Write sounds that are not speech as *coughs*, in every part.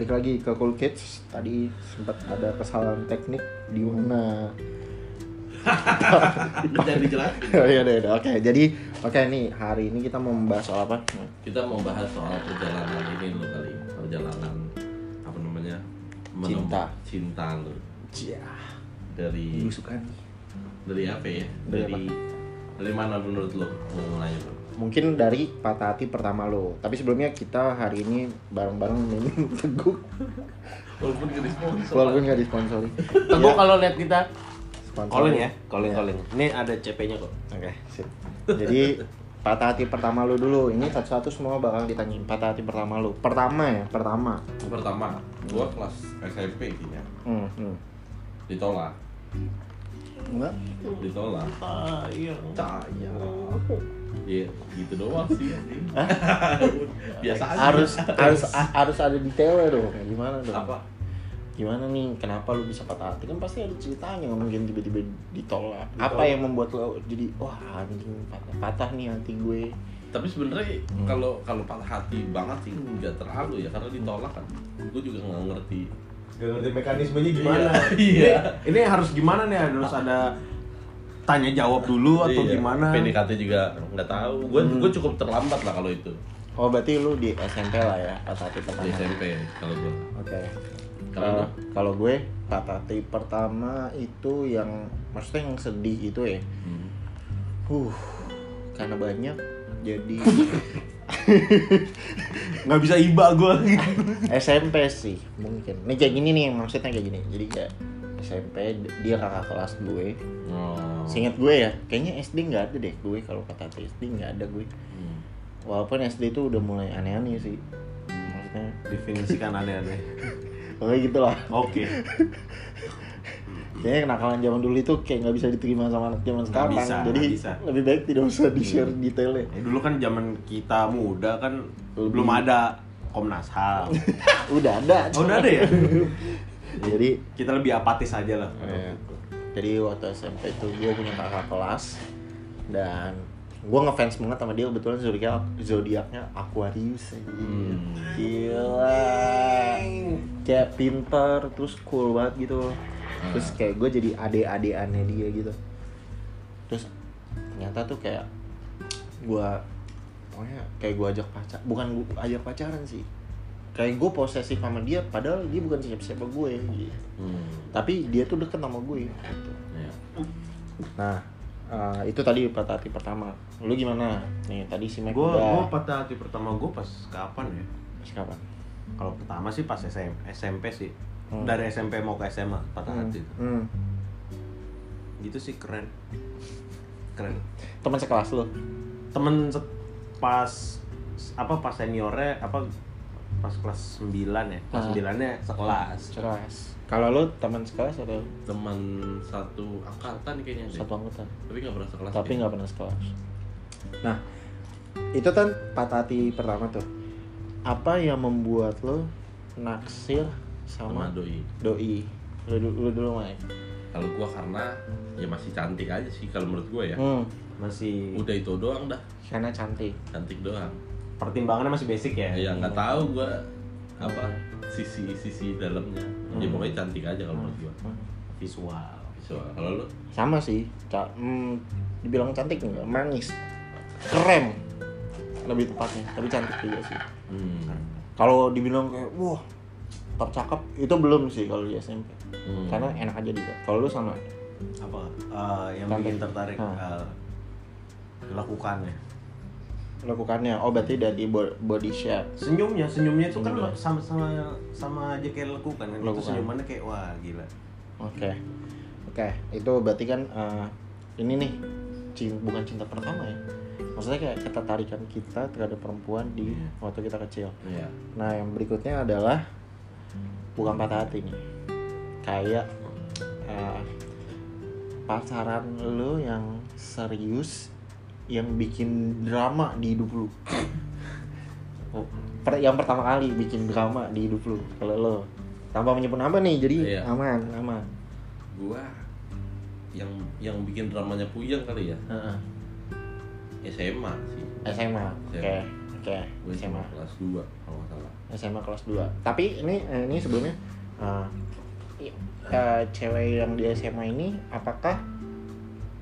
balik lagi ke Cool Kids. Tadi sempat ada kesalahan teknik di mana *laughs* Jangan dijelasin. Oh iya udah, udah. Oke, jadi oke nih hari ini kita mau membahas soal apa? Kita mau bahas soal perjalanan ini lu kali. Perjalanan apa namanya? Menem- Cinta. Cinta lu. Cia, Dari dari apa ya? Dari Dari dari mana menurut lu mau mulainya, Bro? Mungkin dari patah hati pertama lo. Tapi sebelumnya kita hari ini bareng-bareng minum teguh Walaupun gak disponsor. walaupun nggak disponsori. Teguh kalau lihat kita Sponsor. calling ya, calling Iya. calling. Ini ada CP-nya kok. Oke, sip. Jadi patah hati pertama lu dulu. Ini satu-satu semua bakal ditanyain patah hati pertama lu. Pertama ya, pertama. Pertama, gua kelas SMP kayaknya. Hmm, hmm. Ditolak. Enggak? Ditolak. Ah, iya. Caya. Iya, gitu doang sih. *laughs* Biasa aja. Harus harus a- harus ada detailnya dong. Gimana dong? apa? Gimana nih? Kenapa lu bisa patah hati? Kan pasti ada ceritanya, nggak mungkin tiba-tiba ditolak. Apa yang membuat lo jadi wah anjing patah, patah nih hati gue? tapi sebenarnya kalau kalau patah hati banget sih nggak terlalu ya karena ditolak kan gue juga nggak ngerti Gak ngerti mekanismenya gimana. *laughs* Iya. Ini, ini harus gimana nih? Harus ada tanya jawab dulu atau Iya, gimana? PDKT juga nggak tahu gue gue cukup terlambat lah kalau itu Oh berarti lu di SMP lah ya patah hati pertama. di SMP kalau gue Oke. Kalau Eh, kalau gue patah hati pertama itu yang maksudnya yang sedih itu ya. hmm. Uh, karena banyak jadi *laughs* *laughs* Nggak bisa iba gue. *laughs* SMP sih mungkin. Nih kayak gini nih maksudnya kayak gini. Jadi kayak SMP dia kakak kelas gue. oh. Seingat gue ya, kayaknya SD nggak ada deh gue kalau hati SD nggak ada gue. Hmm. Walaupun SD itu udah mulai aneh-aneh sih. Maksudnya, Definisikan aneh-aneh. *laughs* pokoknya gitu lah. Oke. Kayaknya kenakalan zaman dulu itu kayak nggak bisa diterima sama anak zaman sekarang. bisa, Jadi nggak bisa. lebih baik tidak usah di share detailnya. Ya, dulu kan zaman kita muda kan Lebih- belum ada Komnas HAM. *laughs* udah ada. Oh, udah ada ya? *laughs* Jadi Kita lebih apatis aja lah. Iya. Jadi waktu SMP itu gue punya kakak kelas dan gue ngefans banget sama dia kebetulan zodiak zodiaknya Aquarius aja. Hmm. Gila. Kayak pinter terus cool banget gitu. Terus kayak gue jadi ade-adeannya dia gitu. Terus ternyata tuh kayak gue pokoknya kayak gue ajak pacar bukan gue ajak pacaran sih kayak gue posesif sama dia padahal dia bukan siapa-siapa gue gitu Hmm. tapi dia tuh deket sama gue gitu. Ya. nah eh, itu tadi patah hati pertama lu gimana nih tadi si Mac Gue udah gue patah hati pertama gue pas kapan ya? Terus kapan Kalau pertama sih pas SM, SMP sih. Hmm. Dari SMP mau ke SMA patah hmm. hati. hmm. Gitu sih keren. Keren. teman sekelas lu Temen se- pas apa pas seniornya apa pas kelas 9 ya. Kelas Ah. 9 nya sekelas. sekelas kalau lu teman sekelas atau teman satu angkatan kayaknya deh. satu anggota tapi nggak pernah sekelas tapi nggak pernah sekelas nah itu kan patah hati pertama tuh apa yang membuat lo naksir sama sama doi. Doi. Lu, du- lu dulu Mike kalau gua karena ya masih cantik aja sih kalau menurut gua ya. Hmm. Masih udah itu doang dah. Karena cantik. Cantik doang. Pertimbangannya masih basic ya. ya nggak tahu gua apa sisi sisi dalamnya. Ya Hmm. pokoknya cantik aja kalau menurut gua. Visual. so kalau lu? Sama sih. Ca- hmm, dibilang cantik enggak manis. Keren lebih tepatnya tapi cantik juga sih. Hmm. kalau dibilang kayak wah tercakap itu belum sih kalau di SMP Hmm. karena enak aja dilihat kalau lu sama? Apa? Eh, yang Cantik. bikin tertarik eh, lakukannya. lakukannya? Oh berarti dari bo- body shape senyumnya senyumnya itu kan sama sama sama aja kayak lakukan kan? Itu Lakukan. senyumannya kayak wah gila. Oke. Oke itu berarti kan eh, ini nih cin- bukan cinta pertama ya. Maksudnya kayak ketertarikan kita terhadap perempuan di waktu kita kecil. Iya. Nah, yang berikutnya adalah bukan patah hati nih. Kayak eh, pacaran lu yang serius yang bikin drama di hidup lu. Oh, per- yang pertama kali bikin drama di hidup lu. Kalau lo tanpa menyebut nama nih, jadi Iya. aman, aman. gua yang yang bikin dramanya puyeng kali ya Heeh. SMA sih SMA. Oke. Oke, gue SMA. SMA kelas 2 kalau SMA kelas 2. Tapi ini eh, ini sebelumnya eh, i- eh, cewek yang di SMA ini apakah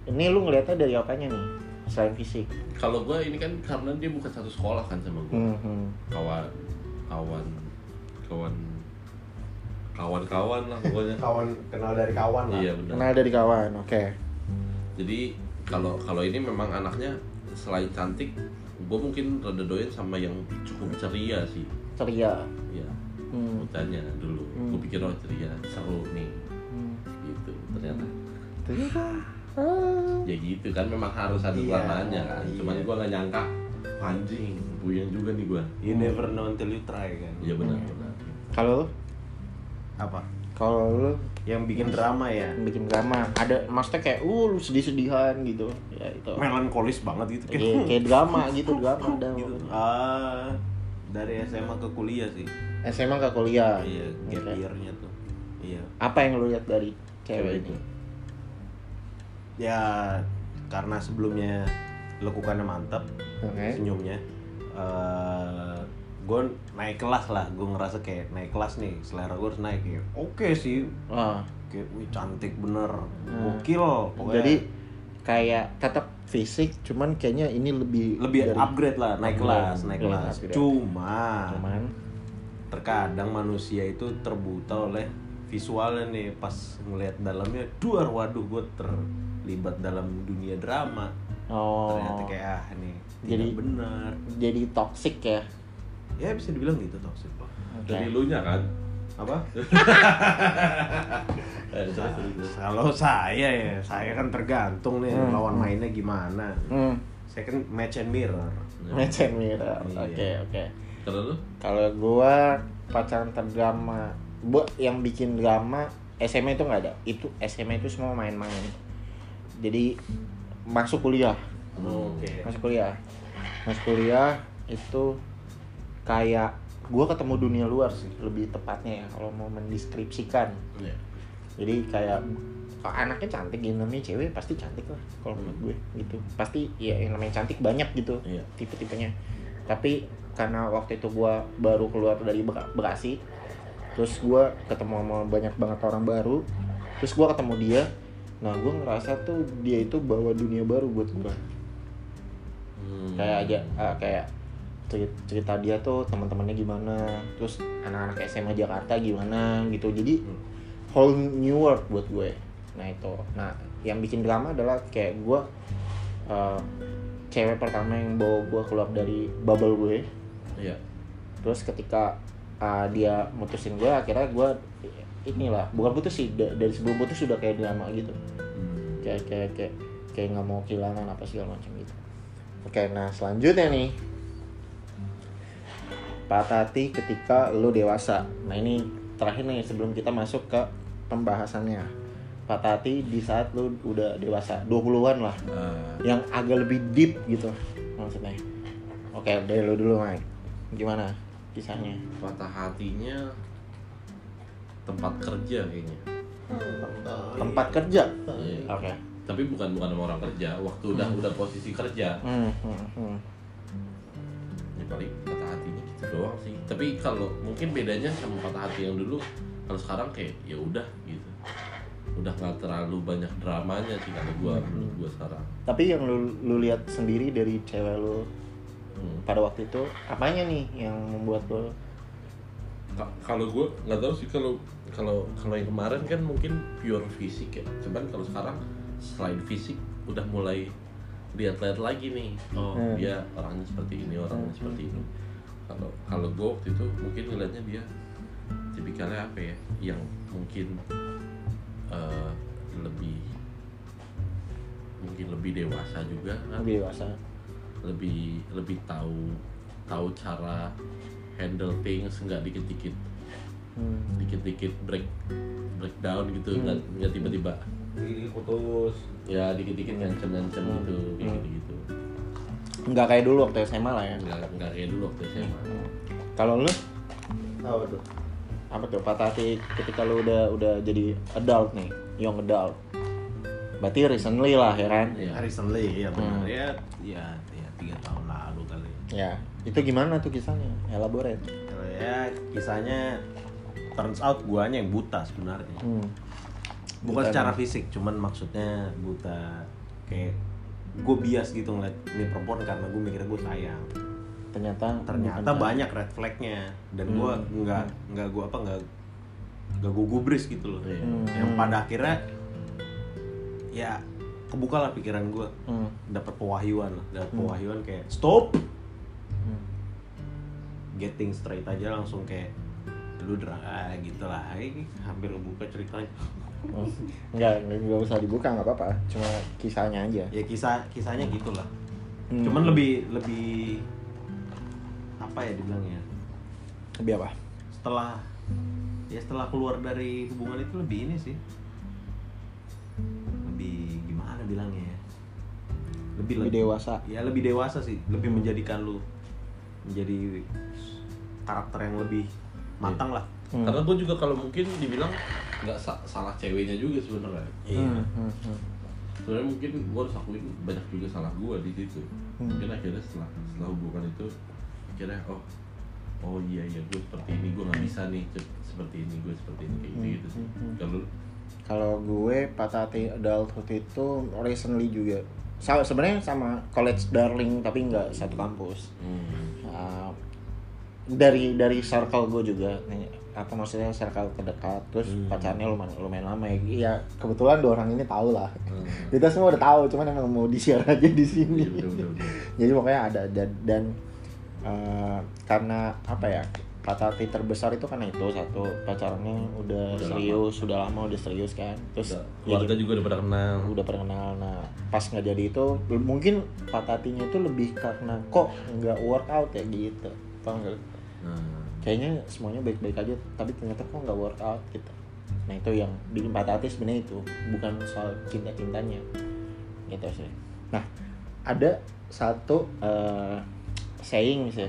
ini lu ngelihatnya dari apanya nih? Selain fisik. kalau gue ini kan karena dia bukan satu sekolah kan sama gue Hmm, hmm. kawan kawan kawan kawan-kawan lah pokoknya *laughs* Kawan kenal dari kawan lah. iya benar Kenal dari kawan. Oke. jadi kalau kalau ini memang anaknya selain cantik gue mungkin rada doyan sama yang cukup ceria sih Ceria. ya Hmm. bocahnya dulu Hmm. gue pikir oh ceria seru nih Hmm. gitu ternyata Ternyata. Ah. ya gitu kan memang harus ada Iya, dramanya kan cuman iya. gue nggak nyangka anjing buyang juga nih gue You never know until you try kan. iya benar benar Kalau lu? Apa? Kalau lu Yang bikin drama ya. yang bikin drama ada maksudnya kayak uh lu sedih-sedihan gitu ya itu Melankolis banget gitu kan. Iya, kayak *laughs* drama gitu drama ada gitu. Ah, dari SMA ke kuliah sih. SMA ke kuliah Iya, gap year-nya tuh. Iya. apa yang lu lihat dari cewek ini Ya karena sebelumnya lekukannya mantap, oke senyumnya. eh gue naik kelas lah, gue ngerasa kayak naik kelas nih, selera gue harus naik ya. Oke sih, Wah, kayak wih cantik bener, Hmm. gokil. Pokoknya jadi kayak tetap fisik cuman kayaknya ini lebih lebih dari- upgrade lah, naik Upgrade, kelas, naik upgrade, kelas. upgrade. Cuma, cuman terkadang manusia itu terbuta oleh visualnya nih pas ngelihat dalamnya duar waduh gue terlibat dalam dunia drama oh ternyata kayak ah nih Jadi- benar jadi toxic ya ya bisa dibilang gitu toxic Oke. dari lu nya kan apa? Eh, kalau saya ya saya kan tergantung nih Hmm. lawan mainnya gimana. Hmm. saya kan match and mirror. Match and mirror. Iya. oke oke. Kalau lu? Kalau gua pacaran terdrama gua yang bikin drama SMA itu nggak ada. Itu SMA itu semua main-main. Jadi masuk kuliah. Oke. Masuk kuliah. Masuk kuliah itu kayak gua ketemu dunia luar sih lebih tepatnya ya kalau mau mendeskripsikan ya. jadi kayak oh, anaknya cantik gitu namanya cewek pasti cantik lah kalau menurut gue gitu pasti ya yang namanya cantik banyak gitu Iya. tipe-tipenya tapi karena waktu itu gua baru keluar dari Beka- Bekasi terus gua ketemu sama banyak banget orang baru terus gua ketemu dia nah gua ngerasa tuh dia itu bawa dunia baru buat gua Hmm. kayak aja eh, kayak cerita, cerita dia tuh teman-temannya gimana terus anak-anak SMA Jakarta gimana gitu. Jadi whole new world buat gue. Nah itu. Nah yang bikin drama adalah kayak gue eh, cewek pertama yang bawa gue keluar dari bubble gue. Iya. terus ketika eh, dia mutusin gue akhirnya gue inilah bukan putus sih da- dari sebelum putus sudah kayak drama gitu. Hmm. kayak kayak kayak kayak nggak mau kehilangan apa segala macam gitu. Oke nah selanjutnya nih patah hati ketika lu dewasa. Nah ini terakhir nih sebelum kita masuk ke pembahasannya. Patah hati di saat lu udah dewasa 20-an lah. Ah, yang agak lebih deep gitu maksudnya. Oke dari lu dulu Mike. Gimana kisahnya? Patah hatinya tempat kerja kayaknya. Tempat kerja? Iya. oke. Tapi bukan bukan sama orang kerja. Waktu udah udah posisi kerja. Hmm, hmm, hmm. ya paling patah doang sih. Tapi kalau mungkin bedanya sama patah hati yang dulu kalau sekarang kayak ya udah gitu. Udah nggak terlalu banyak dramanya sih kalau gua menurut gua sekarang. Tapi yang lu lu lihat sendiri dari cewek lu Hmm. pada waktu itu apanya nih yang membuat lo Ka- kalau gue nggak tahu sih kalau kalau kalau yang kemarin kan mungkin pure fisik ya. Cuman kalau sekarang selain fisik udah mulai lihat-lihat lagi nih. Oh Hmm. dia orangnya seperti ini orangnya Hmm. seperti ini kalau kalau gue waktu itu mungkin ngeliatnya dia tipikalnya apa ya yang mungkin eh, lebih mungkin lebih dewasa juga kan lebih dewasa lebih lebih tahu tahu cara handle things nggak dikit-dikit hmm. dikit-dikit break breakdown gitu Hmm. nggak nggak tiba-tiba putus ya dikit-dikit ngancem-ngancem Hmm. gitu kayak Hmm. gitu-gitu nggak kayak dulu waktu SMA lah ya nggak nggak kayak dulu waktu SMA kalau lu apa tuh apa tuh patah hati ketika lu udah udah jadi adult nih young adult berarti recently lah ya kan Iya. recently ya benar Hmm. ya ya ya tiga tahun lalu kali Ya, itu gimana tuh kisahnya? Elaborate. Kalau ya kisahnya turns out guanya yang buta sebenarnya Hmm. bukan Buta secara nih. fisik cuman maksudnya buta kayak gue bias gitu ngeliat ini perempuan karena gue mikirnya gue sayang Ternyata ternyata banyak red flagnya dan gue Hmm. nggak nggak gue apa nggak nggak gue gubris gitu loh. Hmm. yang pada akhirnya ya kebuka lah pikiran gue Hmm. dapat pewahyuan lah dapat pewahyuan kayak stop Hmm. getting straight aja langsung kayak lu drama ah, gitu lah hampir kebuka ceritanya Hmm. Enggak, enggak usah dibuka nggak apa-apa. Cuma kisahnya aja. ya kisah kisahnya gitulah Hmm. cuman lebih lebih apa ya dibilangnya lebih apa? setelah ya setelah keluar dari hubungan itu lebih ini sih lebih gimana bilangnya ya lebih Lebih dewasa. ya lebih dewasa sih lebih menjadikan lu menjadi karakter yang lebih matang lah Hmm. Karena gue juga kalau mungkin dibilang nggak sa- salah ceweknya juga sebenarnya. Hmm, hmm, hmm. Sebenarnya mungkin gue harus akuin banyak juga salah gue di situ. Hmm. Mungkin akhirnya setelah setelah hubungan itu akhirnya oh oh iya iya gue seperti ini gue nggak bisa nih seperti ini gue seperti ini kayak gitu gitu sih. Hmm, hmm, Kalau Kalau gue patah hati adulthood itu recently juga. Sama sebenarnya sama college darling tapi nggak satu kampus. hmm, Uh, dari dari circle gue juga nih, apa maksudnya circle terdekat terus Hmm. pacarnya lumayan lumayan lama ya Iya, kebetulan dua orang ini tahu lah hmm. kita semua udah tahu cuman emang mau di share *laughs* aja di sini bener, bener, bener. jadi pokoknya ada dan, dan uh, karena apa ya patah hati terbesar itu karena itu satu pacarnya udah, Udah serius sudah lama udah serius kan terus Udah- ya keluarga gitu, juga udah pada kenal. udah pernah kenal nah pas nggak jadi itu mungkin patah hatinya itu lebih karena kok nggak work out ya gitu tau nggak kayaknya semuanya baik-baik aja tapi ternyata kok nggak work out gitu. Nah itu yang bikin patah hati sebenarnya itu bukan soal cinta cintanya gitu sih. Nah ada satu eh, saying sih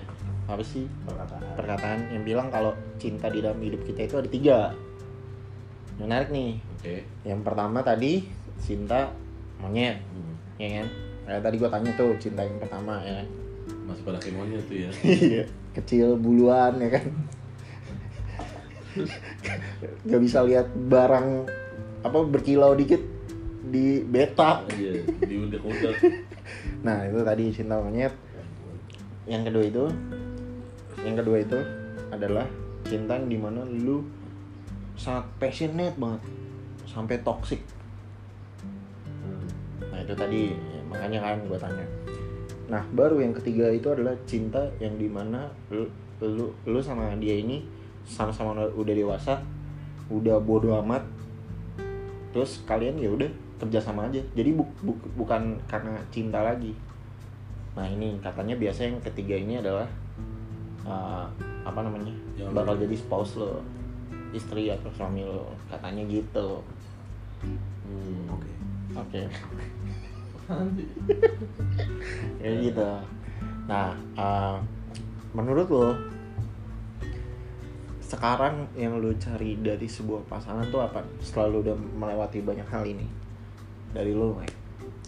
apa sih? Perkataan. Perkataan yang bilang kalau cinta di dalam hidup kita itu ada tiga. Menarik nih. Oke. yang pertama tadi cinta monyet Hmm. ya kan? Kayak tadi gua tanya tuh cinta yang pertama ya kan? Masih pada kemonya tuh ya. *laughs* Kecil buluan ya kan nggak bisa lihat barang apa berkilau dikit di beta Iya, diudak-udak. nah itu tadi cinta monyet yang kedua itu yang kedua itu adalah cinta yang di mana lu sangat passionate banget sampai toxic Hmm. Nah itu tadi ya, makanya kan gue tanya. Nah baru yang ketiga itu adalah cinta yang di mana lu lu, lu sama dia ini sama-sama udah- dewasa, udah bodoh amat, terus kalian ya udah kerja sama aja. Jadi bu, bu- bukan karena cinta lagi. Nah ini katanya biasa yang ketiga ini adalah uh, apa namanya Yang bakal lu- jadi spouse lo, istri atau suami lo, katanya gitu. Hmm. oke Oke. Apaan kayak gitu. Nah uh, menurut lo sekarang yang lo cari dari sebuah pasangan tuh apa? Setelah lo udah melewati banyak hal ini. Dari lo Mike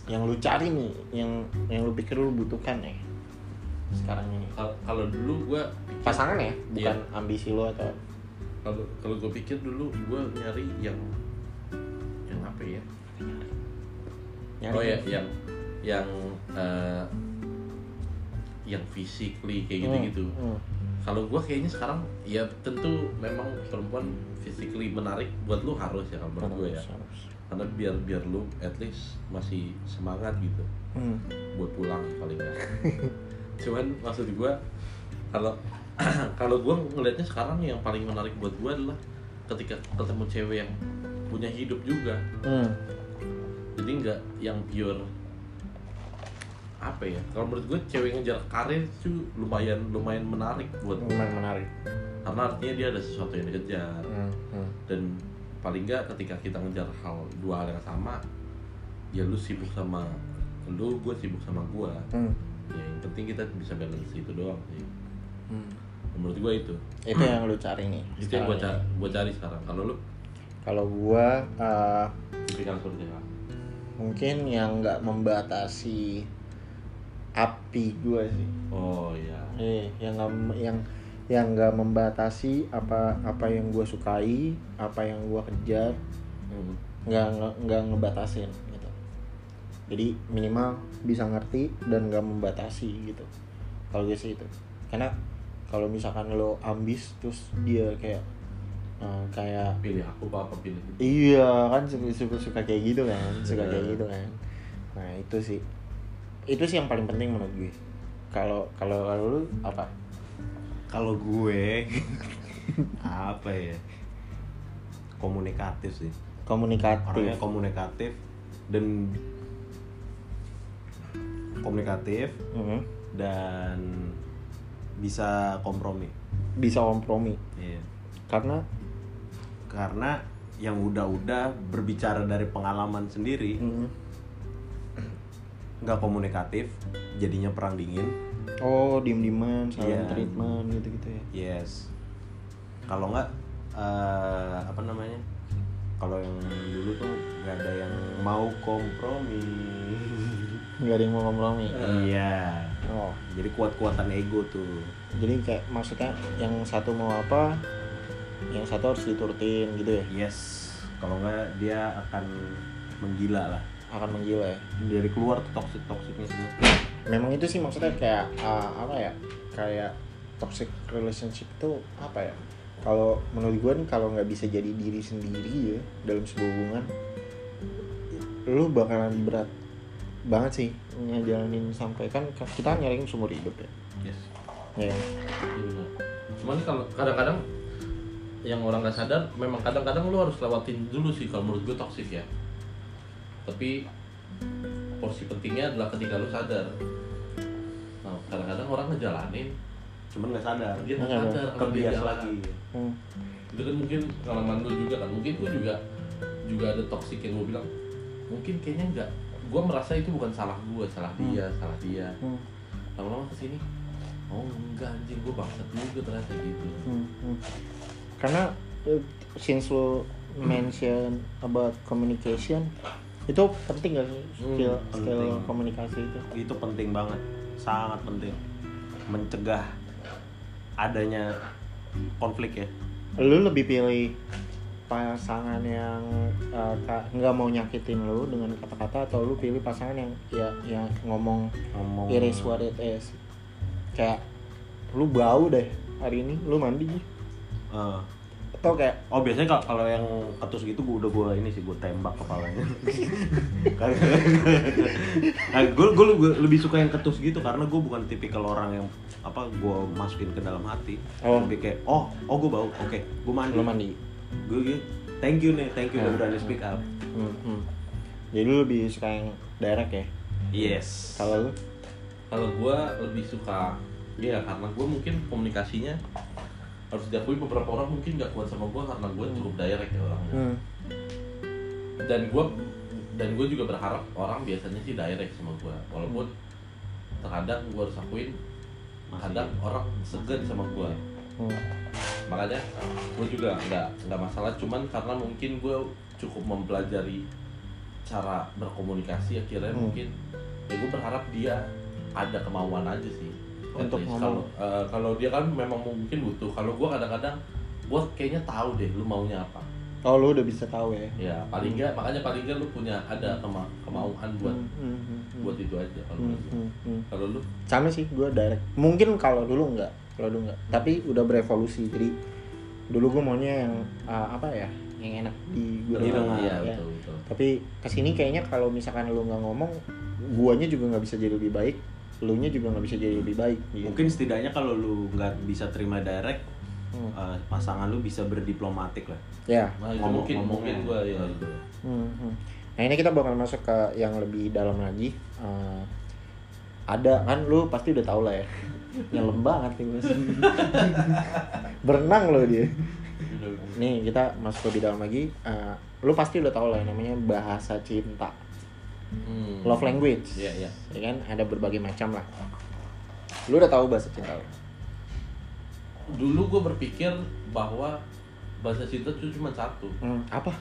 yang lo cari nih yang yang lo pikir lo butuhkan nih sekarang ini. Kal- Kalau dulu gue pasangan ya? Bukan Iya. ambisi lo atau kalau kalau gue pikir dulu gue nyari yang yang apa ya? Nyari Oh ya, yang yang eh, yang physically kayak Hmm, gitu-gitu. hmm. Kalau gue kayaknya sekarang ya tentu memang perempuan physically menarik buat lu harus ya kalau menurut gue ya. Harus. Karena biar biar lu at least masih semangat gitu Hmm. buat pulang paling. *laughs* Cuman maksud gue kalau *clears throat* kalau gue ngelihatnya sekarang yang paling menarik buat gue adalah ketika ketemu cewek yang punya hidup juga. Hmm. Jadi nggak yang pure apa ya? Kalau menurut gue cewek ngejar karir itu lumayan lumayan menarik buat gue. lumayan menarik Karena artinya dia ada sesuatu yang dikejar Hmm, hmm. dan paling nggak ketika kita ngejar hal dua hal yang sama ya lu sibuk sama lu gue sibuk sama gue Hmm. ya yang penting kita bisa balance itu doang sih Hmm. menurut gue itu itu yang lo cari nih itu yang gue cari gue cari sekarang kalau lu kalau gua uh, tipikal seperti apa mungkin yang nggak membatasi api gue sih. Oh iya. Eh yang nggak yang yang nggak membatasi apa apa yang gue sukai apa yang gue kejar Hmm. nggak nggak nggak ngebatasin gitu. Jadi minimal bisa ngerti dan nggak membatasi gitu. Kalau gue sih itu. Karena kalau misalkan lo ambis terus dia kayak eh, kayak pilih aku apa apa pilih iya kan suka suka, suka kayak gitu kan suka kayak Iya. gitu kan nah itu sih itu sih yang paling penting menurut gue kalau kalau kalau lu apa Kalau gue *laughs* apa ya? Komunikatif sih. komunikatif Orangnya komunikatif dan komunikatif Mhm. dan bisa kompromi. bisa kompromi Iya. karena Karena yang udah-udah berbicara dari pengalaman sendiri mhm. nggak komunikatif jadinya perang dingin. Oh diem dieman saling Iya. treatment gitu gitu ya? Yes. Kalau nggak eh, apa namanya? Kalau yang dulu tuh nggak ada yang mau kompromi. *laughs* Nggak ada yang mau kompromi? Iya. Oh. Jadi kuat-kuatan ego tuh. Jadi kayak maksudnya yang satu mau apa yang satu harus diturutin gitu ya? Yes. Kalau nggak dia akan menggila lah. Akan menggila ya? Dari keluar tuh toxic toxicnya semua. Memang itu sih maksudnya kayak uh, apa ya? Kayak toxic relationship itu apa ya? Kalau menurut gue nih kalau nggak bisa jadi diri sendiri ya dalam sebuah hubungan lu bakalan berat banget sih ngejalanin sampai kan kita nyariin seumur hidup ya. Yes. Ya kan? Iya. Cuman kalau kadang-kadang yang orang nggak sadar, memang kadang-kadang lu harus lewatin dulu sih kalau menurut gue toxic ya. Tapi porsi pentingnya adalah ketika lu sadar. Nah, kadang-kadang orang ngejalanin, cuman nggak sadar dia nggak Nggak sadar kalau dia lagi Hmm. Itu kan mungkin pengalaman lu juga kan. Mungkin gue juga juga ada toxic yang gue bilang, mungkin kayaknya enggak. Gue merasa itu bukan salah gue, salah dia, salah dia. Hmm. Lama-lama ke sini, oh enggak anjing gue bangsat juga ternyata gitu. Hmm, hmm. Karena uh, since lo mention about communication itu penting gak sih skill Hmm, skill penting. komunikasi itu? itu penting banget. Sangat penting. Mencegah adanya konflik ya. Lu lebih pilih pasangan yang uh, nggak mau nyakitin lu dengan kata-kata atau lu pilih pasangan yang ya yang ngomong ngomong. it is what it is? Kayak lu bau deh hari ini lu mandi Eh, atau kayak oh biasanya kalau kalau yang ketus gitu gua udah gua ini sih gua tembak kepalanya. *laughs* *laughs* Nah, gue gue lebih suka yang ketus gitu karena gue bukan tipikal orang yang apa gua masukin ke dalam hati. Oh. lebih kayak oh oh gue bau. Oke gue mandi. Lu mandi. Gue gitu thank you nih thank you udah Hmm. berani speak up. Hmm, hmm. jadi lu lebih suka yang direct ya? Yes. Kalau lu? Kalau gue lebih suka ya karena gue mungkin komunikasinya harus diakui beberapa orang mungkin gak kuat sama gue karena gue cukup direct ya orangnya. hmm. Dan gue dan gue juga berharap orang biasanya sih direct sama gue walaupun terkadang gue harus akuin kadang orang segan sama gue Hmm. makanya gue juga nggak nggak masalah cuman karena mungkin gue cukup mempelajari cara berkomunikasi akhirnya Hmm. mungkin ya gue berharap dia ada kemauan aja sih Untuk ngomong. kalau eh, kalau dia kan memang mungkin butuh. Kalau gue kadang-kadang gue kayaknya tahu deh lu maunya apa. Oh lu udah bisa tahu ya? Ya paling nggak makanya paling nggak lu punya ada kema- kemauan buat Hmm, hmm, hmm, hmm. buat itu aja kalau Hmm, hmm, hmm. kalau lu? Sama sih gue direct. Mungkin kalau dulu enggak kalau dulu enggak tapi udah berevolusi jadi dulu gue maunya yang uh, apa ya yang enak di gue iya ya. betul betul. Tapi ke sini kayaknya kalau misalkan lu nggak ngomong guanya juga nggak bisa jadi lebih baik lu nya juga nggak bisa jadi lebih baik gitu. mungkin setidaknya kalau lu nggak bisa terima direct Hmm. eh, pasangan lu bisa berdiplomatik lah ya nah itu Ngomong- mungkin mungkin gue ya itu Hmm, hmm. Nah ini kita bakal masuk ke yang lebih dalam lagi. Eh, ada kan lu pasti udah tau lah ya. *laughs* Nyelam banget nih mas. *laughs* Berenang loh dia. Nih kita masuk lebih dalam lagi. Eh, lu pasti udah tau lah yang namanya bahasa cinta, Hmm. love language. Iya, iya. Ya kan ada berbagai macam lah. Lu udah tahu bahasa cinta lu? dulu gue berpikir bahwa bahasa cinta itu cuma satu Hmm, apa?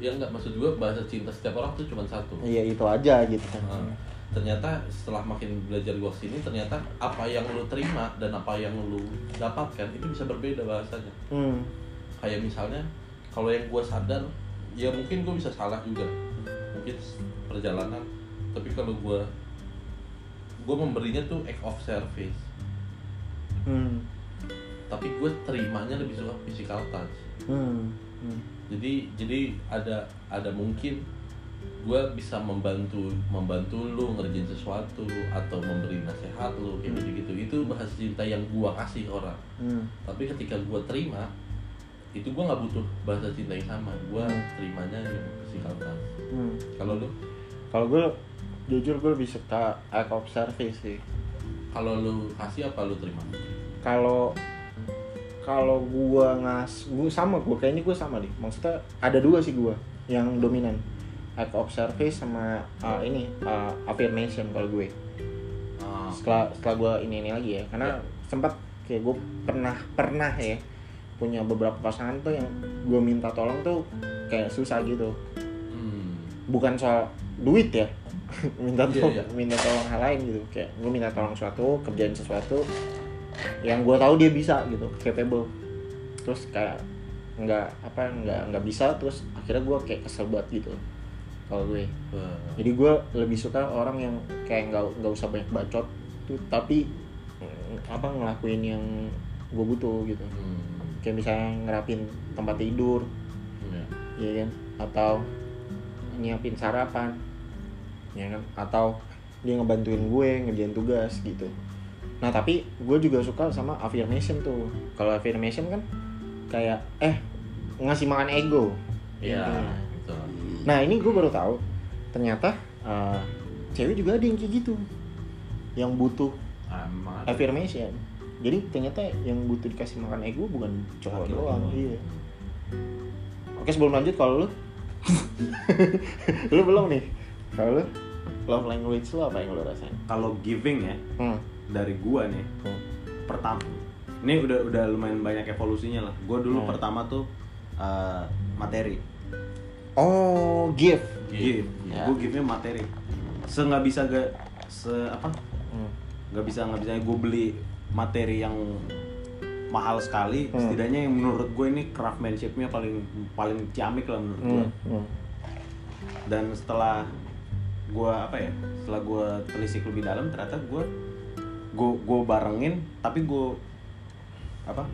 ya nggak maksud gue bahasa cinta setiap orang tuh cuma satu Iya itu aja gitu kan. Nah, ternyata setelah makin belajar gue sini ternyata apa yang lu terima dan apa yang lu dapatkan itu bisa berbeda bahasanya hmm. kayak misalnya kalau yang gue sadar ya mungkin gue bisa salah juga mungkin perjalanan tapi kalau gue gue memberinya tuh act of service Hmm. tapi gue terimanya lebih suka physical touch Hmm. Hmm. jadi jadi ada ada mungkin gue bisa membantu membantu lu ngerjain sesuatu atau memberi nasihat lu kayak gitu gitu itu bahasa cinta yang gue kasih orang Hmm. tapi ketika gue terima itu gue nggak butuh bahasa cinta yang sama gue Hmm. terimanya yang physical touch Hmm. kalau lu Kalau gue jujur gue lebih suka act of service sih. kalau lu kasih apa lu terima Kalau kalau gua ngas, gua sama gua kayaknya gua sama deh. Maksudnya ada dua sih gua yang dominan. Act of service sama uh, ini uh, affirmation kalau gue. Ah, Setelah setelah gua ini ini lagi ya, karena Ya. sempat kayak gue pernah pernah ya punya beberapa pasangan tuh yang gue minta tolong tuh kayak susah gitu. Hmm. bukan soal duit ya *laughs* minta Iya, tolong iya. minta tolong hal lain gitu kayak gue minta tolong suatu kerjain sesuatu yang gue tahu dia bisa gitu capable terus kayak nggak apa nggak nggak bisa terus akhirnya gue kayak kesel banget gitu kalau gue Wah. jadi gue lebih suka orang yang kayak nggak nggak usah banyak bacot tuh tapi mm, apa ngelakuin yang gue butuh gitu Hmm. kayak misalnya ngerapin tempat tidur Ya. Iya kan? Atau nyiapin sarapan. Ya kan? Atau dia ngebantuin gue ngerjain tugas gitu. Nah, tapi gue juga suka sama affirmation tuh. Kalau affirmation kan kayak eh ngasih makan ego. Iya, Intinya. betul. Nah, ini gue baru tahu ternyata eh, cewek juga ada yang kayak gitu. Yang butuh affirmation. Jadi ternyata yang butuh dikasih makan ego bukan cowok doang. iya. Oke sebelum lanjut kalau lu, *laughs* lu belum nih. Kalau lu love language lu apa yang lu rasain? Kalau giving ya Hmm. dari gua nih, hmm. pertama ini udah udah lumayan banyak evolusinya lah. Gua dulu Hmm. pertama tuh eh, materi. Oh, give. Give. Ya. Gue give-nya materi. Se nggak bisa gak se apa? Hmm. nggak bisa nggak bisa gue beli materi yang mahal sekali Hmm. setidaknya yang menurut gue ini craftsmanshipnya paling paling ciamik lah menurut gue Hmm. Hmm. dan setelah gue apa ya setelah gue telisik lebih dalam ternyata gue gue gue barengin tapi gue apa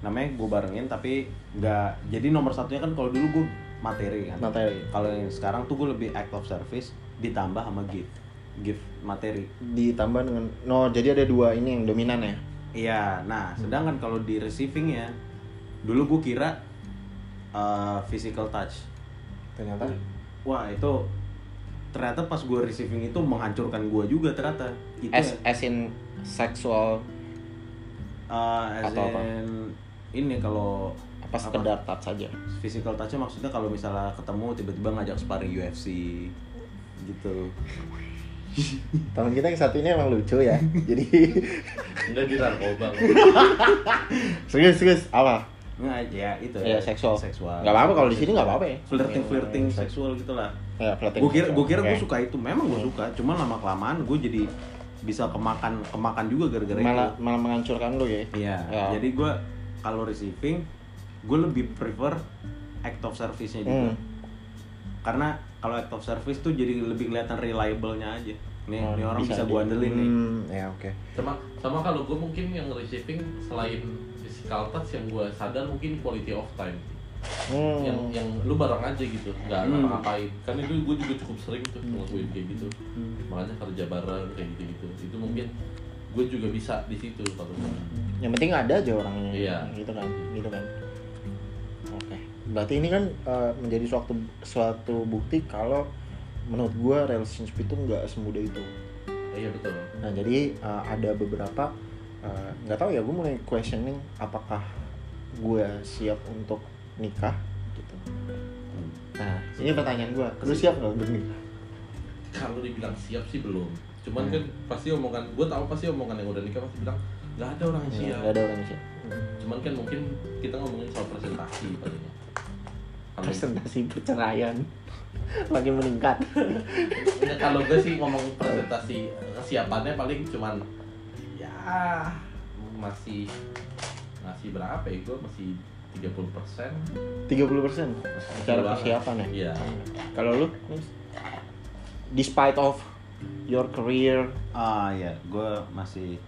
namanya gue barengin tapi nggak jadi nomor satunya kan kalau dulu gue materi kan Materi. kalau yang sekarang tuh gue lebih act of service ditambah sama gift gift materi Ditambah dengan no, jadi ada dua ini yang dominan ya. Iya, nah sedangkan kalau di receiving ya, dulu gue kira uh, physical touch. Ternyata Wah itu ternyata pas gue receiving itu menghancurkan gue juga ternyata. Itu as ya, as in sexual uh, as atau apa? in ini kalau apa sekedar touch saja. physical touch maksudnya kalau misalnya ketemu tiba-tiba ngajak sparring UFC gitu. Teman kita yang satu ini emang lucu ya. *laughs* jadi Enggak di narkoba. *laughs* serius serius apa? Nggak ya itu Ya, seksual. seksual. Nggak apa-apa kalau di sini nggak apa-apa ya. Flirting flirting Hmm, seksual gitulah. Ya, flirting gue kira gue kira gue Oke. suka itu memang gue suka cuma lama kelamaan gue jadi bisa kemakan kemakan juga gara-gara malah itu malah menghancurkan lu ya. iya Ya. jadi gue kalau receiving gue lebih prefer act of service-nya juga Hmm. karena kalau act of service tuh jadi lebih kelihatan reliable-nya aja nih Oh, nih orang bisa, gue andelin nih Hmm, ya oke. sama sama kalau gue mungkin yang receiving selain physical touch yang gue sadar mungkin quality of time Hmm. yang yang lu bareng aja gitu nggak Hmm. ngapa-ngapain kan itu gue juga cukup sering tuh ngelakuin kayak gitu Hmm. makanya kerja bareng kayak gitu gitu itu mungkin gue juga bisa di situ kalau gua. Yang penting ada aja orangnya. Iya. Gitu kan, gitu kan. Berarti ini kan eh, menjadi suatu suatu bukti kalau menurut gua relationship itu nggak semudah itu. iya betul Nah jadi uh, ada beberapa uh, nggak tahu ya gue mulai questioning apakah gue siap untuk nikah gitu. Nah ini pertanyaan gue, lu siap nggak untuk nikah? kalau dibilang siap sih belum cuman Hmm. kan pasti omongan gue tahu pasti omongan yang udah nikah pasti bilang nggak ada orang yang siap Nggak ada orang yang siap. cuman kan mungkin kita ngomongin soal presentasi palingnya presentasi perceraian makin meningkat. Ya, kalau gue sih ngomong presentasi kesiapannya paling cuman ya masih masih berapa ya gue masih 30 persen. 30% persen secara persiapan ya? iya. Kalau lu despite of your career? Ah ya gue masih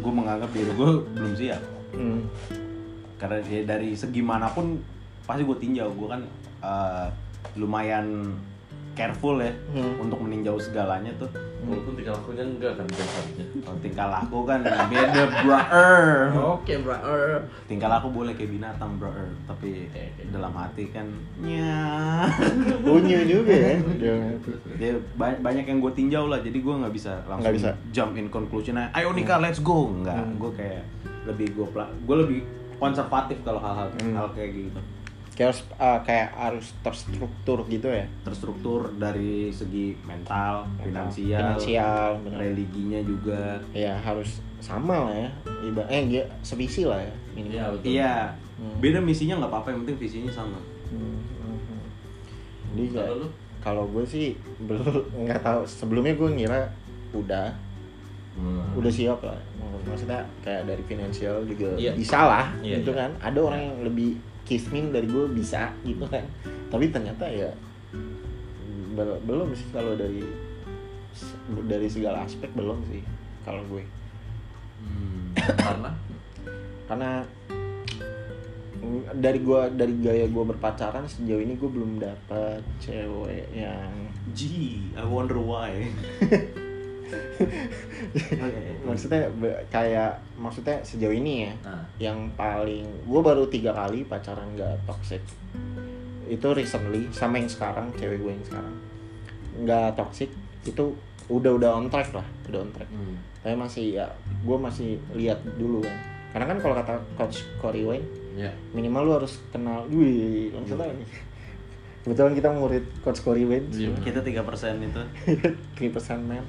gue menganggap diri gue belum siap. Hmm, karena ya dari segi mana pun pasti gue tinjau. Gue kan eh, lumayan careful ya Hmm. untuk meninjau segalanya tuh. Walaupun tinggal lakunya enggak kan Kalau tingkah laku kan beda brother. Oke bro tingkah laku boleh kayak binatang brother. Tapi dalam hati kan nya. *laughs* Punya juga ya? Ba- banyak yang gue tinjau lah. Jadi gue nggak bisa langsung Nggak bisa. jump in conclusion ayo nikah let's go. Nggak. Hmm. gue kayak lebih gue gue lebih konservatif kalau hal-hal Hmm. hal kayak gitu kayak harus uh, kayak harus terstruktur gitu ya terstruktur dari segi mental, finansial, finansial bener. religinya juga. ya harus sama lah ya Iba eh enggak sevisi lah ya minimal iya betul Iya, Hmm. beda misinya nggak apa-apa, yang penting visinya sama. Hmm, hmm, hmm. Jadi kalau kalau gue sih belum nggak tahu sebelumnya gue ngira udah Hmm. udah siap lah maksudnya kayak dari finansial juga Iya. bisa lah Iya, gitu iya. kan ada orang yang lebih kismin dari gue bisa gitu kan. Tapi ternyata ya bel- belum sih kalau dari dari segala aspek belum sih kalau gue. Hmm, *coughs* karena? Karena dari gua dari gaya gue berpacaran sejauh ini gue belum dapat cewek yang Gee, I wonder why. *laughs* Oke. *laughs* maksudnya be- kayak maksudnya sejauh ini ya nah. yang paling gue baru tiga kali pacaran gak toxic. Itu recently sama yang sekarang cewek gue yang sekarang. Nggak toxic itu udah udah on track lah udah on track. Hmm. tapi masih ya gue masih lihat dulu kan. Karena kan kalau kata coach Corey Wayne ya minimal lu harus kenal wih tahu nih kebetulan kita murid coach Corey Wayne. Iya. Kita tiga persen itu. *laughs* 3% man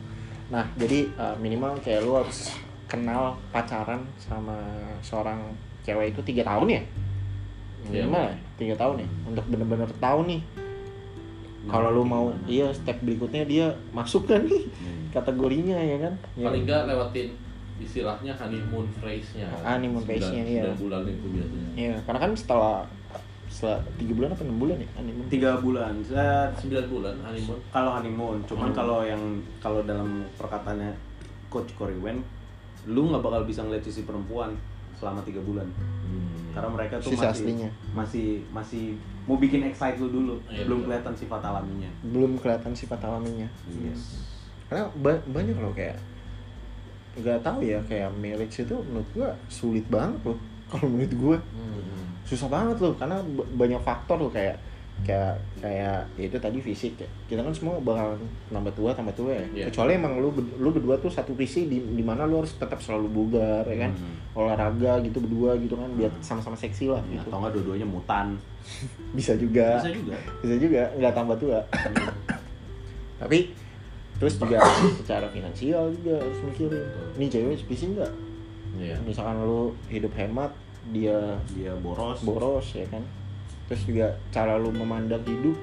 nah jadi uh, minimal kayak lu harus kenal pacaran sama seorang cewek itu tiga tahun ya? Minimal ya tiga tahun ya? Untuk bener-bener tahu nih kalau lu mau iya step berikutnya dia masuk kan nih kategorinya ya kan? Ya. paling enggak lewatin istilahnya honeymoon phase-nya. Honeymoon phase-nya, iya. Bulan itu biasanya. Iya, karena kan setelah setelah tiga bulan apa enam bulan ya honeymoon? Tiga bulan. Saya sembilan bulan honeymoon kalau honeymoon, cuman Hmm. kalau yang kalau dalam perkataannya Coach Corey Wen, lu nggak bakal bisa ngeliat sisi perempuan selama tiga bulan. Hmm. Karena mereka tuh Sisi masih aslinya. masih masih mau bikin excite lu dulu, Iya, belum betul. kelihatan sifat alaminya. Belum kelihatan sifat alaminya. Yes. Karena ba- banyak loh kayak nggak tahu ya kayak marriage itu menurut gua sulit banget loh kalau menurut gua Hmm. susah banget loh karena banyak faktor loh kayak kayak kayak ya itu tadi fisik ya kita kan semua bakal tambah tua tambah tua ya Iya. kecuali emang lu lu berdua tuh satu visi di di mana lu harus tetap selalu bugar ya kan Hmm. olahraga gitu berdua gitu kan biar sama-sama seksi lah Ya, gitu atau nggak dua-duanya mutan. *laughs* bisa juga Bisa juga. bisa juga nggak tambah tua tapi terus juga secara finansial juga harus mikirin ini cewek bisa nggak Iya. misalkan lu hidup hemat dia Dia boros. boros ya kan? Terus juga cara lu memandang hidup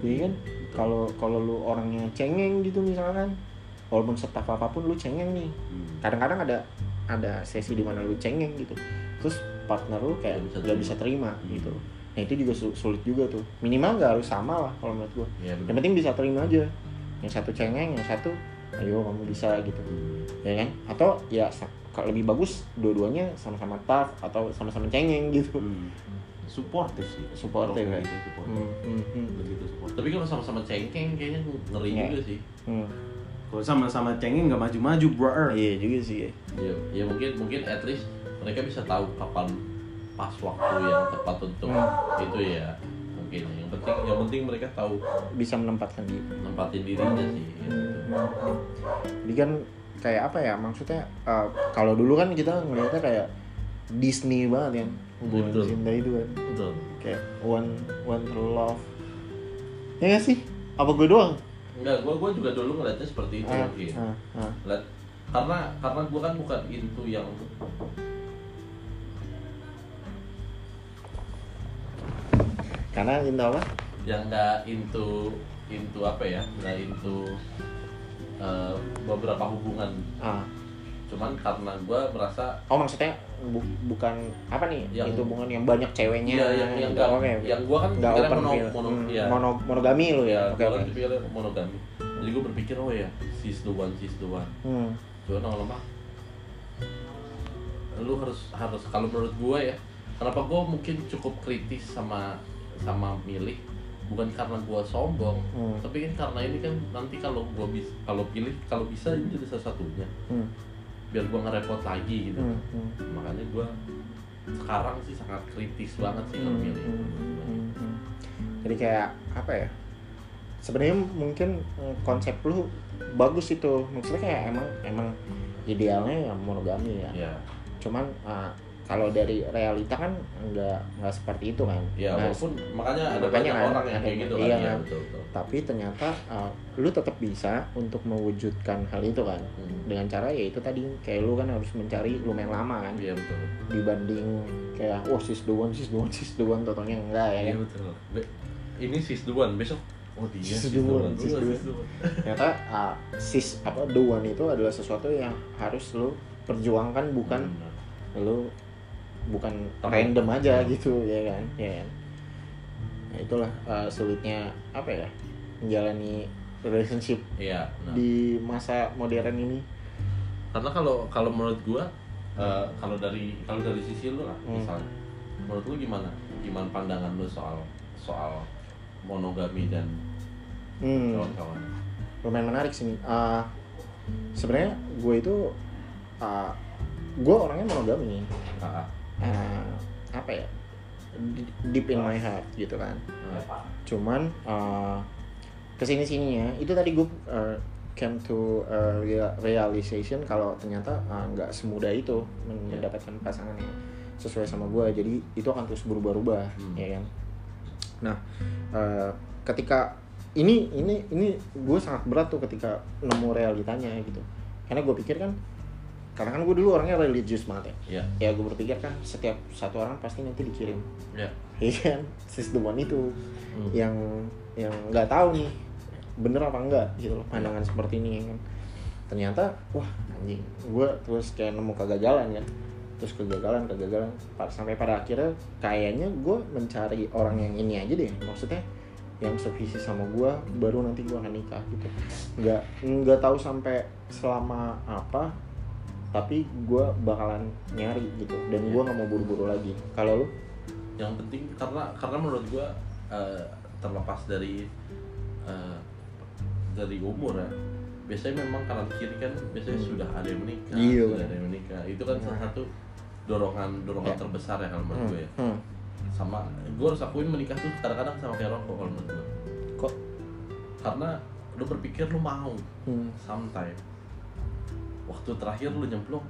ya kan? Kalau kalau lu orangnya cengeng gitu misalkan walaupun setaf apa pun lu cengeng nih. Hmm. kadang-kadang ada ada sesi di mana lu cengeng gitu. Terus partner lu kayak Nggak bisa bisa terima Hmm. gitu. Nah itu juga su- sulit juga tuh. Minimal nggak harus sama lah kalau menurut gua. Iya, bener. yang penting bisa terima aja. Yang satu cengeng yang satu ayo kamu bisa gitu. Ya kan? Atau ya lebih bagus dua-duanya sama-sama tough atau sama-sama cengeng gitu Hmm. Supportive sih. Supportive, ya? gitu, supportive. Hmm, hmm, hmm. Lebih ke supportive. tapi kalau sama-sama cengkeng kayaknya ngeri Iya. juga sih Hmm. Kalau sama-sama cengeng nggak maju-maju, bro. iya juga sih ya. ya, ya mungkin mungkin at least mereka bisa tahu kapan pas waktu yang tepat untuk Hmm. itu ya mungkin yang penting yang penting mereka tahu bisa menempatkan diri nempatin dirinya sih ya. jadi kan kayak apa ya maksudnya uh, kalau dulu kan kita ngeliatnya kayak Disney banget kan hubungan Betul. cinta itu kan. Betul. Kayak one one true love. Ya gak sih? Apa gue doang? Enggak gua gua juga dulu ngeliatnya seperti itu ah, mungkin ah, ah. Lihat, karena karena gua kan bukan into yang karena into apa? Yang nggak into into apa ya? Nggak into eh, beberapa hubungan. Ah. Cuman karena gue merasa oh maksudnya bu- bukan apa nih Yang- itu hubungan yang banyak ceweknya Iya, yang yang gitu. Oke, oke. yang gue kan pikirnya open mono, mono, Hmm, ya, mono monogami lu ya, ya oke gue kan pikirnya monogami. Jadi gue berpikir oh ya she's the one she's the one. Hmm. cuman lama-lama lu harus harus kalau menurut gue ya kenapa gue mungkin cukup kritis sama sama milih bukan karena gue sombong Hmm. tapi kan karena ini kan nanti kalau gue bisa kalau pilih kalau bisa ini jadi salah satunya Hmm. biar gue ngerepot lagi gitu Hmm. Hmm. makanya gue sekarang sih sangat kritis banget sih kalau Hmm, milih hmm, hmm, hmm. jadi kayak apa ya sebenarnya mungkin eh, konsep lu bagus itu maksudnya kayak emang emang idealnya ya monogami ya ya cuman eh, kalau dari realita kan nggak nggak seperti itu kan. Ya Nah, walaupun makanya ada makanya banyak kan, orang yang kayak gitu iya kan ya kan. betul betul. Tapi ternyata uh, lu tetap bisa untuk mewujudkan hal itu kan. Hmm. dengan cara ya itu tadi kayak lu kan harus mencari lumayan lama kan. Iya betul. Dibanding kayak oh sis the one sis the one sis the one totalnya enggak ya. Iya kan betul. Be- ini sis duluan besok oh dia Sis duluan sis sis duluan. ternyata uh, sis apa the one itu adalah sesuatu yang harus lu perjuangkan bukan Benar. lu bukan Teman. random aja gitu ya kan ya kan nah, itulah uh, sulitnya apa ya menjalani relationship iya nah. di masa modern ini karena kalau kalau menurut gua eh, kalau dari kalau dari sisi lu lah Hmm. misalnya menurut lu gimana gimana pandangan lu soal soal monogami dan hmm, kawan-kawan lumayan menarik sih Uh, sebenarnya gue itu uh, gue orangnya monogami Ah, ah. Uh, apa ya deep in my heart gitu kan Ah. cuman uh, ke sini sininya itu tadi gue uh, came to a rea- realization kalau ternyata uh, nggak semudah itu Iya. mendapatkan pasangan yang sesuai sama gue jadi itu akan terus berubah-ubah Hmm. ya kan nah uh, ketika ini ini ini gue sangat berat tuh ketika nemu realitanya gitu karena gue pikir kan karena kan gue dulu orangnya religius banget ya. Ya ya gue berpikir kan setiap satu orang pasti nanti dikirim. Ya Iya kan, sis the one itu. Hmm. yang yang nggak tahu nih bener apa enggak gitu loh pandangan seperti ini ya kan. Ternyata wah anjing, gue terus kayak nemu kegagalan kan, terus kegagalan kegagalan. Pa- sampai pada akhirnya kayaknya gue mencari orang yang ini aja deh, maksudnya yang sevisi sama gue baru nanti gue akan nikah gitu. Nggak nggak tahu sampai selama apa tapi gue bakalan nyari gitu dan gue nggak mau buru-buru lagi. Kalau lu? Yang penting karena karena menurut gua eh, terlepas dari eh, dari umur ya biasanya memang kanan kiri kan biasanya Hmm. sudah ada yang menikah Iya, sudah ada yang menikah. Itu kan salah satu dorongan dorongan Ya. terbesar ya kalau menurut Hmm, gue ya. Hmm. sama gue harus akuin menikah tuh kadang-kadang sama kayak rokok kalau menurut gue kok? Karena lu berpikir lu mau. Hmm. sometime waktu terakhir lu nyemplung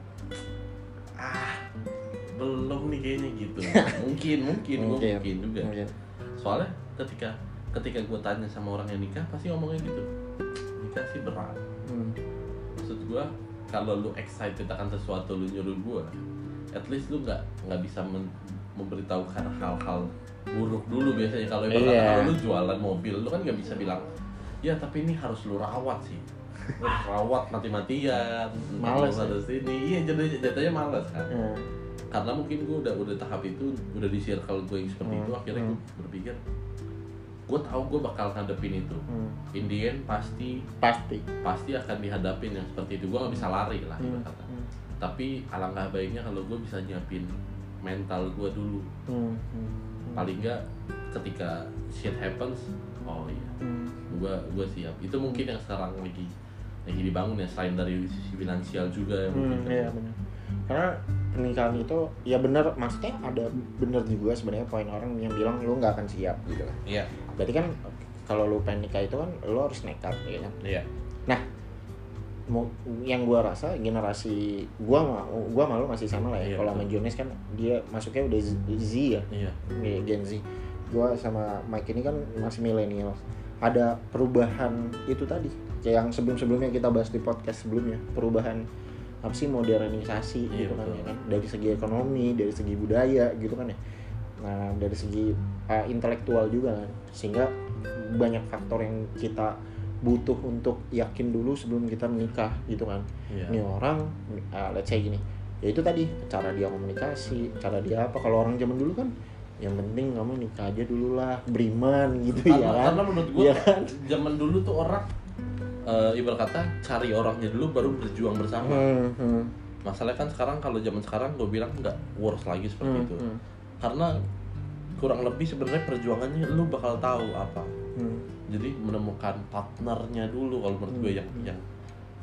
ah belum nih kayaknya gitu *laughs* mungkin mungkin Mungkin. mungkin juga Mungkin. soalnya ketika ketika gue tanya sama orang yang nikah pasti ngomongnya gitu nikah sih berat Hmm. maksud gue kalau lu excited akan sesuatu lu nyuruh gue at least lu nggak nggak bisa men- memberitahukan hal-hal buruk dulu biasanya kalau ibaratnya Iya. kalau lu jualan mobil lu kan nggak bisa bilang ya tapi ini harus lu rawat sih rawat mati-matian Males ya? harus ini iya jadi jatuhnya males kan Hmm. karena mungkin gue udah udah tahap itu udah di circle gue yang seperti Hmm, itu akhirnya gue berpikir gue tahu gue bakal ngadepin itu Hmm. in the end pasti pasti pasti akan dihadapin yang seperti itu gue nggak bisa lari lah Hmm. kata Hmm. tapi alangkah baiknya kalau gue bisa nyiapin mental gue dulu Hmm. Hmm. paling nggak ketika shit happens oh iya Hmm. gue gue siap itu mungkin yang sekarang lagi lagi dibangun ya selain dari sisi finansial juga ya Hmm, mungkin iya benar. Karena pernikahan itu ya benar maksudnya ada benar juga sebenarnya poin orang yang bilang lu nggak akan siap gitu kan. iya Berarti kan kalau lu pengen nikah itu kan lu harus nekat ya kan. iya Mu- yang gua rasa generasi gua ma- gua malu masih sama lah ya. Iya, kalau sama. Jones kan dia masuknya udah Z, Z ya. iya Iya, Gen Z. Gua sama Mike ini kan masih milenial. Ada perubahan itu tadi, kayak yang sebelum-sebelumnya kita bahas di podcast sebelumnya, perubahan apa sih modernisasi Iya, gitu kan, betul. ya kan, dari segi ekonomi, dari segi budaya gitu kan ya. Nah dari segi uh, intelektual juga kan sehingga banyak faktor yang kita butuh untuk yakin dulu sebelum kita menikah gitu kan Iya. ini orang uh, let's say gini ya itu tadi cara dia komunikasi cara dia apa kalau orang zaman dulu kan yang penting kamu nikah aja dulu lah beriman gitu karena, ya kan karena menurut gue Iya kan? zaman dulu tuh orang eh, ibarat kata cari orangnya dulu baru berjuang bersama. Hmm, hmm, masalahnya kan sekarang kalau zaman sekarang gue bilang nggak worth lagi seperti hmm, itu. hmm, karena kurang lebih sebenarnya perjuangannya lu bakal tahu apa. Hmm. jadi menemukan partnernya dulu kalau menurut gue yang yang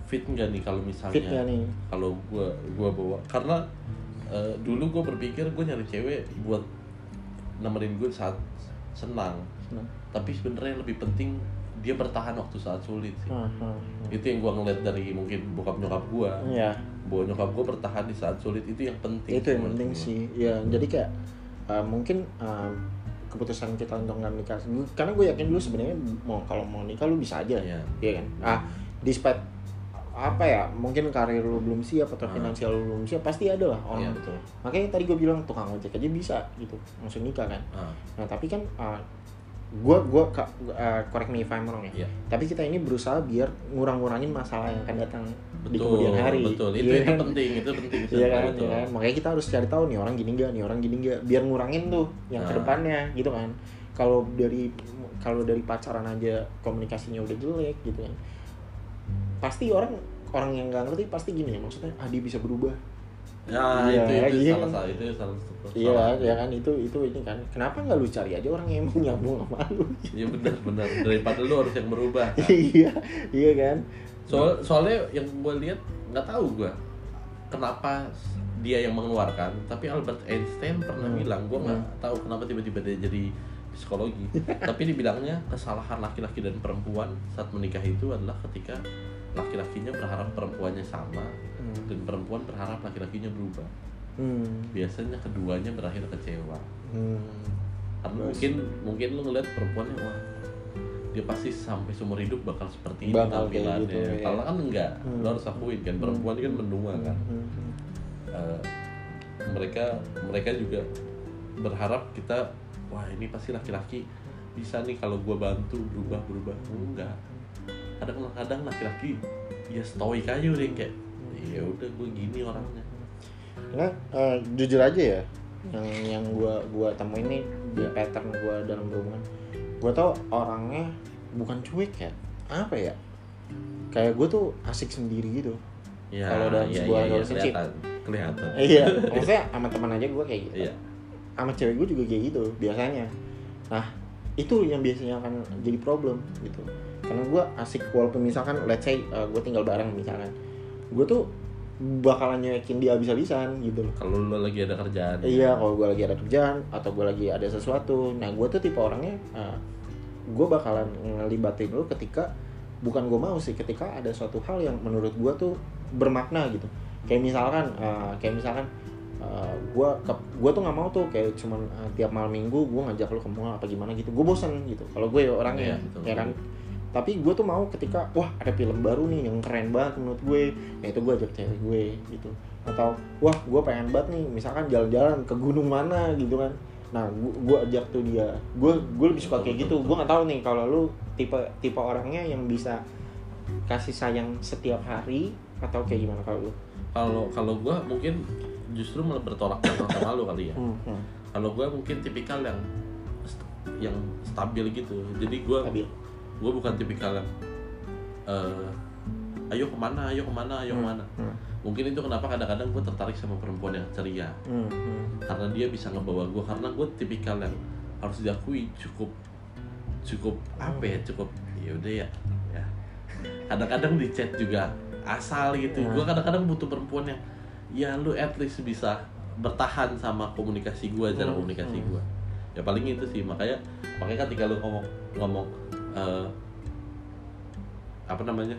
fit nggak nih kalau misalnya fit gak nih? kalau gue gua bawa. Karena eh, dulu gue berpikir gue nyari cewek buat nemenin gue saat senang. Senang. tapi sebenarnya lebih penting dia bertahan waktu saat sulit sih. Hmm, hmm, hmm. itu yang gue ngeliat dari mungkin bokap nyokap gue ya bahwa nyokap gue bertahan di saat sulit itu yang penting itu yang penting gua. sih. ya jadi kayak uh, mungkin uh, keputusan kita untuk nggak nikah karena gue yakin dulu sebenarnya mau kalau mau nikah lu bisa aja Iya. Iya kan? Ah despite apa ya mungkin karir lu belum siap atau Ah. finansial lu belum siap pasti ada lah Iya. orang betul makanya tadi gue bilang tukang ojek aja bisa gitu langsung nikah kan. Ah, nah tapi kan uh, gue gue uh, correct me if I'm wrong ya iya tapi kita ini berusaha biar ngurang-ngurangin masalah yang akan datang di betul kemudian hari betul itu Iya itu kan? penting itu penting Iya kan, betul. kan? Makanya kita harus cari tahu nih orang gini enggak, nih orang gini enggak, biar ngurangin tuh yang Nah. ke depannya gitu kan. Kalau dari kalau dari pacaran aja komunikasinya udah jelek gitu kan, pasti orang orang yang nggak ngerti pasti gini ya maksudnya ah dia bisa berubah. Ya Iya, itu itu iya. salah satu itu salah satu Iya, salah. ya kan itu itu ini kan. Kenapa nggak lu cari aja orang yang emang nyambung sama lu? Iya benar benar daripada lu harus yang berubah kan. iya, iya kan. Soal soalnya yang gue lihat nggak tahu gue kenapa dia yang mengeluarkan tapi Albert Einstein pernah Hmm. bilang gue nggak Hmm. tahu kenapa tiba-tiba dia jadi psikologi *laughs* tapi dibilangnya kesalahan laki-laki dan perempuan saat menikah itu adalah ketika laki-lakinya berharap perempuannya sama Hmm. dan perempuan berharap laki-lakinya berubah Hmm. biasanya keduanya berakhir kecewa Hmm. karena Terus? mungkin mungkin lu ngeliat perempuannya wah dia pasti sampai seumur hidup bakal seperti ini Bakal tampilannya gitu, ya. kalau kan enggak Hmm. lo harus akuin kan perempuan kan menua kan Hmm. Hmm. Eh, mereka mereka juga berharap kita wah ini pasti laki-laki bisa nih kalau gua bantu berubah berubah enggak kadang-kadang laki-laki ya stoik aja udah kayak ya udah gue gini orangnya Karena eh, jujur aja ya, yang yang gua gua temuin nih di pattern gua dalam berhubungan, gua tau orangnya bukan cuek ya, apa ya? Kayak gue tuh asik sendiri gitu. ya Kalau dalam ya, sebuah ya, ya, relationship. kelihatan kelihatan iya, *laughs* maksudnya sama teman aja gue kayak gitu. iya Sama cewek gue juga kayak gitu biasanya. Nah itu yang biasanya akan jadi problem gitu. Karena gue asik walaupun misalkan let's say gue tinggal bareng misalkan, gue tuh bakalan nyekin dia habis-habisan gitu loh. kalau lo lagi ada kerjaan Iya, kalau gue lagi ada kerjaan atau gue lagi ada sesuatu, nah gue tuh tipe orangnya, gue bakalan ngelibatin lu ketika bukan gue mau sih, ketika ada suatu hal yang menurut gue tuh bermakna gitu. Kayak misalkan, eh, kayak misalkan gue gue tuh nggak mau tuh kayak cuman eh, tiap malam minggu gue ngajak lu ke mall apa gimana gitu, gue bosan gitu. Kalau gue orangnya, Iya, betul. ya kan. Tapi gue tuh mau ketika wah ada film baru nih yang keren banget menurut gue, nah itu gue ajak cewek gue gitu. Atau wah gue pengen banget nih misalkan jalan-jalan ke gunung mana gitu kan. Nah gue ajak tuh dia. Gue gue lebih suka kayak gitu. Gue nggak tahu nih kalau lu tipe tipe orangnya yang bisa kasih sayang setiap hari atau kayak gimana kalau lu? Kalau kalau gue mungkin justru malah bertolak belakang sama lo kali ya. Hmm, hmm. kalau gue mungkin tipikal yang yang stabil gitu. Jadi gue. Gue bukan tipikal yang eh, ayo ke mana ayo ke mana ayo Hmm, ke mana. hmm, mungkin itu kenapa kadang-kadang gue tertarik sama perempuan yang ceria. Hmm, hmm. karena dia bisa ngebawa gue karena gue tipikal yang harus diakui cukup cukup apa ya cukup ya udah ya ya. Kadang-kadang di chat juga asal gitu. Hmm. gue kadang-kadang butuh perempuan yang ya lu at least bisa bertahan sama komunikasi gue cara Hmm, komunikasi hmm. gue ya paling itu sih. Makanya makanya ketika lu ngomong ngomong eh, apa namanya?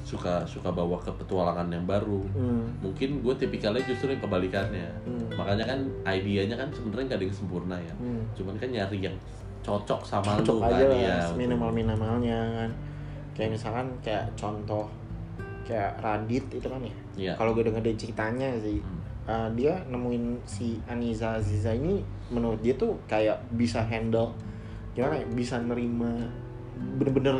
Suka suka bawa ke petualangan yang baru. Hmm, mungkin gue tipikalnya justru yang kebalikannya. Hmm, makanya kan idenya kan sebenarnya nggak ada yang sempurna ya. Hmm. cuman kan nyari yang cocok sama cocok lu aja kan ya minimal minimalnya kan. Kayak misalkan kayak contoh kayak Radit itu kan ya. Iya. kalau gue denger dari ceritanya sih Hmm. uh, dia nemuin si Aniza Aziza ini menurut dia tuh kayak bisa handle gimana ya bisa nerima bener-bener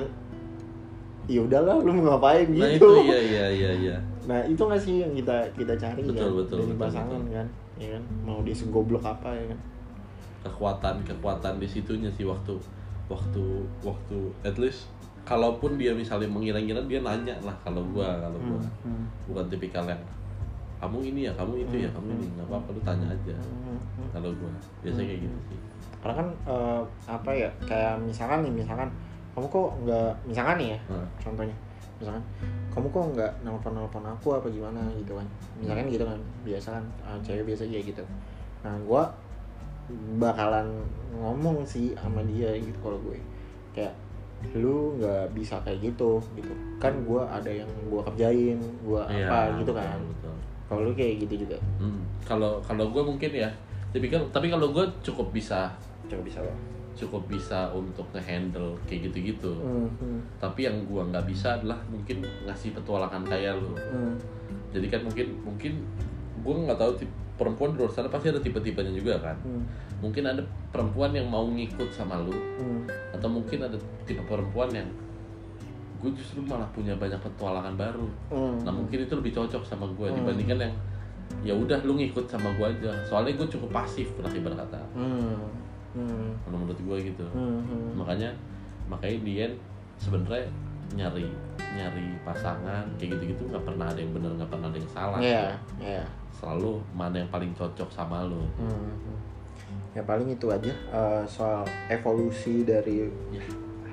ya udahlah lu mau ngapain? Gitu. nah itu iya iya iya iya. Nah, itu nggak sih yang kita kita cari Betul, kan betul, dari betul, pasangan betul. kan ya kan? Mau dia segoblok apa ya kan? Kekuatan kekuatan di situnya sih waktu waktu waktu at least kalaupun dia misalnya mengira-ngira dia nanya lah kalau gua kalau gua. Hmm, bukan tipikal yang kamu ini ya kamu itu ya Hmm, kamu ini. nggak apa-apa lu tanya aja hmm, hmm. kalau gua. Biasanya kayak gitu sih. Karena kan eh, apa ya kayak misalkan nih misalkan kamu kok nggak misalkan nih ya Nah, contohnya. Misalkan kamu kok nggak nelpon nelpon aku apa gimana? Gitu kan. Misalkan gitu kan biasa kan eh, cewek biasa kayak gitu. Nah gua bakalan ngomong sih sama dia gitu kalau gue. Kayak lu nggak bisa kayak gitu gitu. Kan gua ada yang gua kerjain gua iya, apa gitu betul, kan kalau lu kayak gitu juga. Hmm, kalau kalau gue mungkin ya tapi kan tapi kalau gue cukup bisa. Coba bisa lo cukup bisa untuk ngehandle kayak gitu-gitu. Hmm, hmm, tapi yang gua nggak bisa adalah mungkin ngasih petualangan kayak lu. Hmm, jadi kan mungkin mungkin gue nggak tahu tip- perempuan di luar sana pasti ada tipe-tipenya juga kan. Hmm, mungkin ada perempuan yang mau ngikut sama lu hmm, atau mungkin ada tipe perempuan yang gue justru malah punya banyak petualangan baru. Hmm. nah mungkin itu lebih cocok sama gue Hmm. dibandingkan yang ya udah lu ngikut sama gue aja. Soalnya gue cukup pasif lah ibarat kata Hmm, hmm, kalau menurut gue gitu hmm, hmm. makanya makanya dia sebenarnya nyari nyari pasangan kayak gitu gitu nggak pernah ada yang benar nggak pernah ada yang salah Iya, iya. selalu mana yang paling cocok sama lo Hmm. Ya paling itu aja eh, soal evolusi dari ya,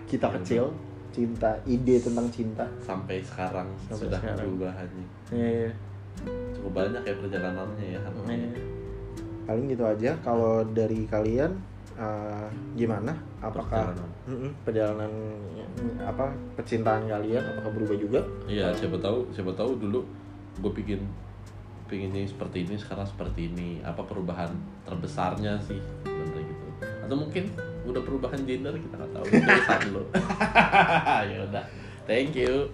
kita kecil, cinta, ide tentang cinta. sampai sekarang Sampai sudah sekarang. perubahannya Iya. cukup banyak ya perjalanannya ya Iya. Paling gitu aja. Kalau dari kalian eh, gimana? Apakah Perjalanan. Perjalanan apa percintaan kalian apakah berubah juga? Iya, siapa tahu, siapa tahu dulu gue bikin pinginnya seperti ini, sekarang seperti ini. Apa perubahan terbesarnya sih, sebenarnya gitu. Atau mungkin udah perubahan gender kita nggak tahu. Itu urusan lo. *laughs* *laughs* ya udah, thank you.